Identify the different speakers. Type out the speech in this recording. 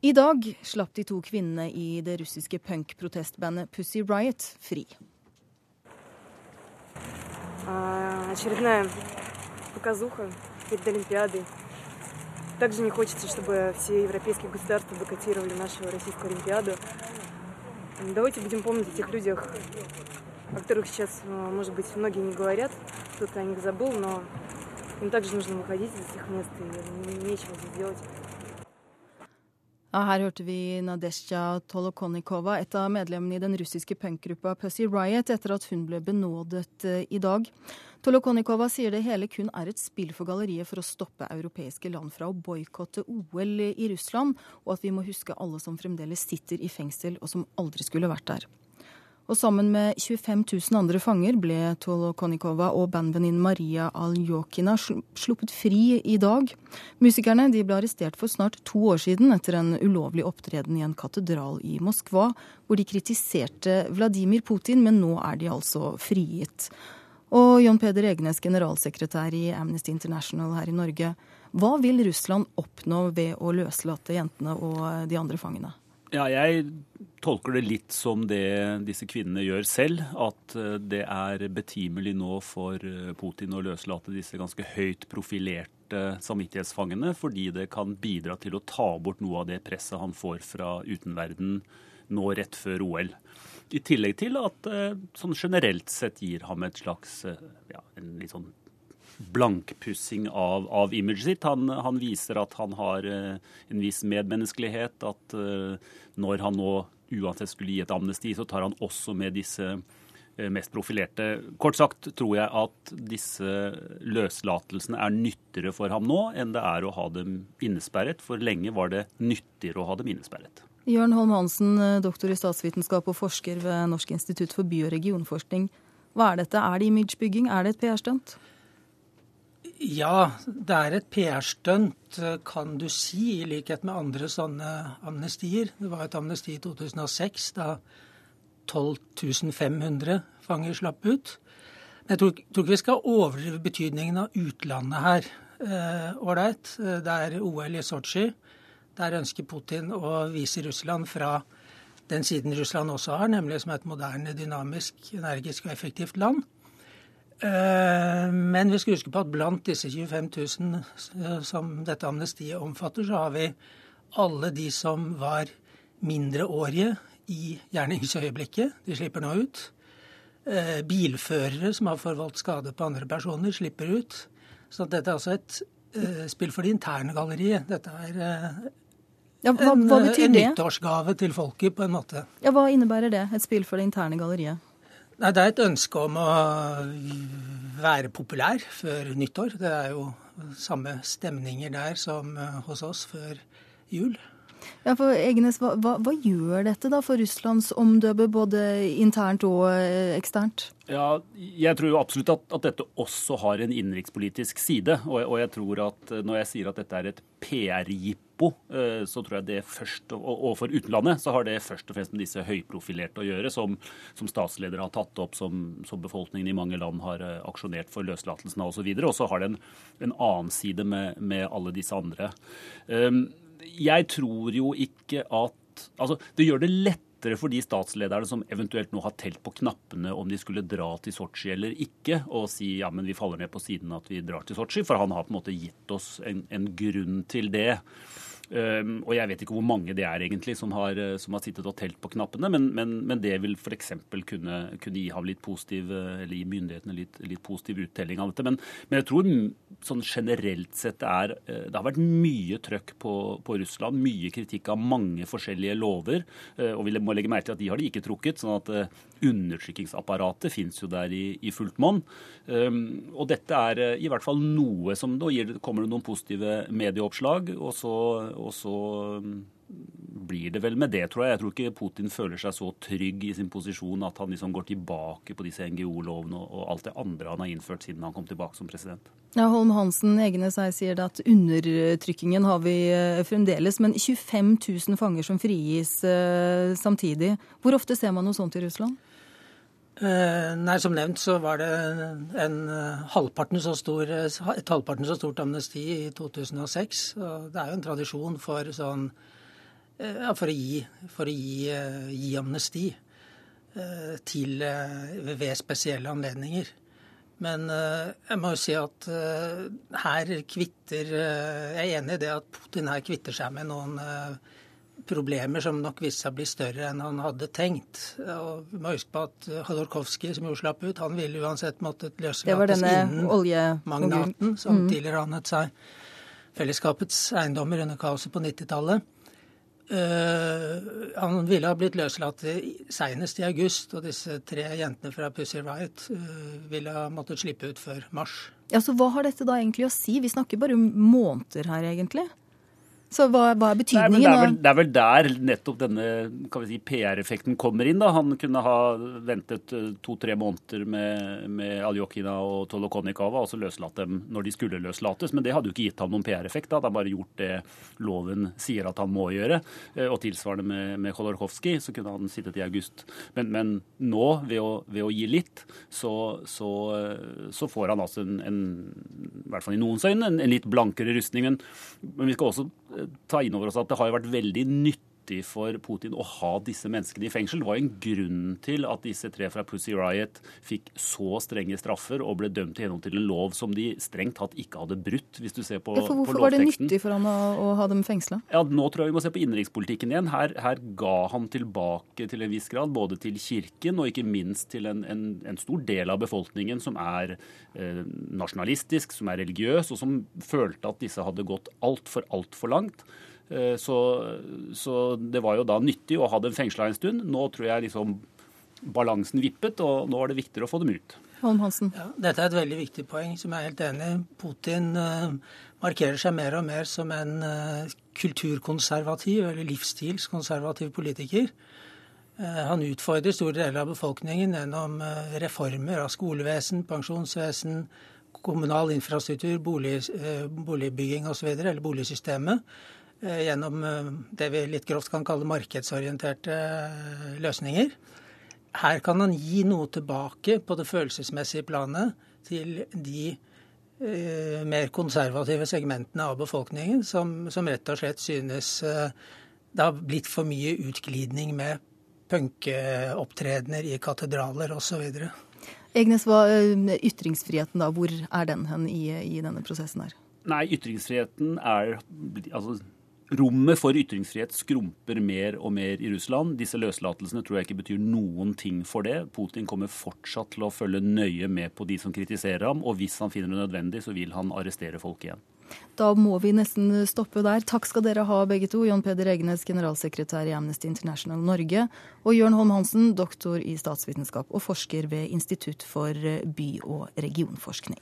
Speaker 1: I dag slapp de to kvinnene i det russiske punk-protestbandet Pussy Riot fri.
Speaker 2: Олимпиадой. Также не хочется, чтобы все европейские государства бойкотировали нашу российскую Олимпиаду. Давайте будем помнить о тех людях, о которых сейчас, может быть, многие не говорят, кто-то о них забыл, но им также нужно выходить из этих мест, и нечего здесь делать.
Speaker 1: Ja, her hørte vi Nadesja Tolokonikova, et av medlemmene i den russiske punkgruppa Pussy Riot, etter at hun ble benådet eh, i dag. Tolokonikova sier det hele kun er et spill for galleriet for å stoppe europeiske land fra å boikotte OL i Russland, og at vi må huske alle som fremdeles sitter i fengsel og som aldri skulle vært der. Og sammen med 25 000 andre fanger ble Tolokonikova og bandvenninnen Maria Aljokina sluppet fri i dag. Musikerne ble arrestert for snart to år siden etter en ulovlig opptreden i en katedral i Moskva, hvor de kritiserte Vladimir Putin, men nå er de altså frigitt. Og John Peder Egenes, generalsekretær i Amnesty International her i Norge. Hva vil Russland oppnå ved å løslate jentene og de andre fangene?
Speaker 3: Ja, jeg tolker det litt som det disse kvinnene gjør selv. At eh, det er betimelig nå for eh, Putin å løslate disse ganske høyt profilerte samvittighetsfangene, fordi det kan bidra til å ta bort noe av det presset han får fra utenverden nå rett før OL. I tillegg til at eh, sånn generelt sett gir ham et slags ja, en litt sånn blankpussing av, av imaget sitt. Han, han, viser at han har uh, en viss medmenneskelighet. At uh, når han nå uansett skulle gi et amnesti, så tar han også med disse uh, mest profilerte. Kort sagt tror jeg at disse løslatelsene er nyttigere for ham nå enn det er å ha dem innesperret. For lenge var det nyttigere å ha dem innesperret.
Speaker 1: Jørn Holm Hansen, doktor i statsvitenskap og forsker ved Norsk institutt for by- og regionforskning. Hva er dette? Er det imagebygging? Er det et PR-stunt?
Speaker 4: Ja, det er et PR-stunt, kan du si, i likhet med andre sånne amnestier. Det var et amnesti i 2006 da 12 500 fanger slapp ut. Men jeg tror, ikke vi skal overdrive betydningen av utlandet her. Eh, ålreit, eh, det er OL i Sotsji. Der ønsker Putin å vise Russland fra den siden Russland også har, nemlig som et moderne, dynamisk, energisk og effektivt land. Eh, men vi skal huske på at blant disse 25 000 eh, som dette amnestiet omfatter, så har vi alle de som var mindreårige i gjerningsøyeblikket. De slipper nå ut. Eh, bilførere som har forvoldt skade på andre personer, slipper ut. Så dette er altså et spill for det interne galleriet. Dette er ja, hva, hva en, en nyttårsgave til folket, på en måte.
Speaker 1: Ja, Hva innebærer det? Et spill for det interne galleriet?
Speaker 4: Nei, Det er et ønske om å være populær før nyttår. Det er jo samme stemninger der som eh, hos oss før jul.
Speaker 1: Ja, for Egenes, hva, hva, hva, gjør dette da for Russlands omdømme, både internt og eh, eksternt?
Speaker 3: Ja, Jeg tror jo absolutt at, at dette også har en innenrikspolitisk side. Og, og, jeg tror at eh, når jeg sier at dette er et PR-jippo, eh, så tror jeg det først, og, for utenlandet så har det først og fremst med disse høyprofilerte å gjøre, som, som statsledere har tatt opp, som, som, befolkningen i mange land har aksjonert for løslatelsen av osv. Og så har det en, en annen side med, med alle disse andre. Um, jeg tror jo ikke at Altså, det gjør det lettere for de statslederne som eventuelt nå har telt på knappene om de skulle dra til Sotsji eller ikke, og si ja, men vi faller ned på siden at vi drar til Sotsji. For han har på en måte gitt oss en, en grunn til det. Um, og jeg vet ikke hvor mange det er egentlig som har, eh, som har sittet og telt på knappene, men, men, men det vil f.eks. Kunne, kunne gi ham litt positiv, eh, eller gi myndighetene litt, litt positiv uttelling av dette. Men, men, jeg tror sånn generelt sett det er eh, Det har vært mye trøkk på, på, Russland, mye kritikk av mange forskjellige lover. Og vi må legge merke til at de har de ikke trukket. sånn at undertrykkingsapparatet fins jo der i, i fullt monn. Um, og dette er i hvert fall noe som Da kommer det noen positive medieoppslag. og så og så mm, blir det vel med det, tror jeg. Jeg tror ikke Putin føler seg så trygg i sin posisjon at han liksom går tilbake på disse NGO-lovene og, alt det andre han har innført siden han kom tilbake som president.
Speaker 1: Ja, Holm Hansen, Egenes her sier at undertrykkingen har vi eh, fremdeles. Men 25 000 fanger som frigis uh, samtidig. Hvor ofte ser man noe sånt i Russland?
Speaker 4: Uh, nei, Som nevnt så var det en, uh, halvparten så stor, et halvparten så stort amnesti i 2006. og Det er jo en tradisjon for sånn for å gi, for å gi, gi amnesti til, ved spesielle anledninger. Men jeg må jo si at her kvitter Jeg er enig i det at Putin her kvitter seg med noen problemer som nok viste seg å bli større enn han hadde tenkt. Og vi må huske på at Khodorkovskij, som jo slapp ut, han ville uansett måttet løslates innen magnaten, som mm. tidligere annet seg fellesskapets eiendommer under kaoset på 90-tallet. Uh, han ville ha blitt løslatt senest i august, og disse tre jentene fra Pussy Riot uh, ville ha måttet slippe ut før mars.
Speaker 1: Ja, så Hva har dette da egentlig å si? Vi snakker bare om måneder her, egentlig? Så hva, hva er betydningen?
Speaker 3: Det er, vel, det er, vel, der nettopp denne si, PR-effekten kommer inn. da. Han kunne ha ventet eh, to-tre måneder med, med Aljokina og Tolokonikava og så løslatt dem når de skulle løslates. Men det hadde jo ikke gitt ham noen PR-effekt. da. Det har bare gjort det loven sier at han må gjøre. Eh, og tilsvarende med, med Khodorkovskij, så kunne han sittet i august. Men, men nå, ved å, ved å, gi litt, så, så, eh, så, får han altså en, en, i hvert fall i noens øyne, en, en litt blankere rustning. Men, men vi skal også ta inn over oss at det har vært veldig nyttig for Putin å ha disse menneskene i fengsel. Det var en grunn til at disse tre fra Pussy Riot fikk så strenge straffer og ble dømt i henhold til en lov som de strengt tatt ikke hadde brutt, hvis du ser på,
Speaker 1: ja, for Hvorfor var det nyttig for ham å, å ha dem fengsla?
Speaker 3: Ja, nå tror jeg vi må se på innenrikspolitikken igjen. Her, her, ga han tilbake til en viss grad, både til kirken og ikke minst til en, en, en stor del av befolkningen som er eh, nasjonalistisk, som er religiøs, og som følte at disse hadde gått altfor, altfor langt. Eh, så, så, det var jo da nyttig å ha dem fengsla en stund. Nå tror jeg liksom balansen vippet, og nå er det viktigere å få dem ut.
Speaker 1: Holm Hansen.
Speaker 4: Ja, dette er et veldig viktig poeng, som jeg er helt enig i. Putin uh, markerer seg mer og mer som en uh, kulturkonservativ eller livsstilskonservativ politiker. Uh, han utfordrer store deler av befolkningen gjennom reformer av skolevesen, pensjonsvesen, kommunal infrastruktur, bolig, boligbygging osv., eller boligsystemet. Eh, gjennom eh, det vi litt grovt kan kalle markedsorienterte eh, løsninger. Her kan han gi noe tilbake på det følelsesmessige planet til de mer konservative segmentene av befolkningen som, som rett og slett synes det har blitt for mye utglidning med punkeopptredener i katedraler osv.
Speaker 1: Egnes, hva, ytringsfriheten da, hvor er den hen i, i denne prosessen her?
Speaker 3: Nei, ytringsfriheten er altså Rommet for ytringsfrihet skrumper mer og mer i Russland. Disse løslatelsene tror jeg ikke betyr noen ting for det. Putin kommer fortsatt til å følge nøye med på de som kritiserer ham, og hvis han finner det nødvendig, så vil han arrestere folk igjen.
Speaker 1: Da må vi nesten stoppe der. Takk skal dere ha begge to. Jon Peder Egenes, generalsekretær i Amnesty International Norge, og Jørn Holm Hansen, doktor i statsvitenskap og forsker ved Institutt for by- og regionforskning.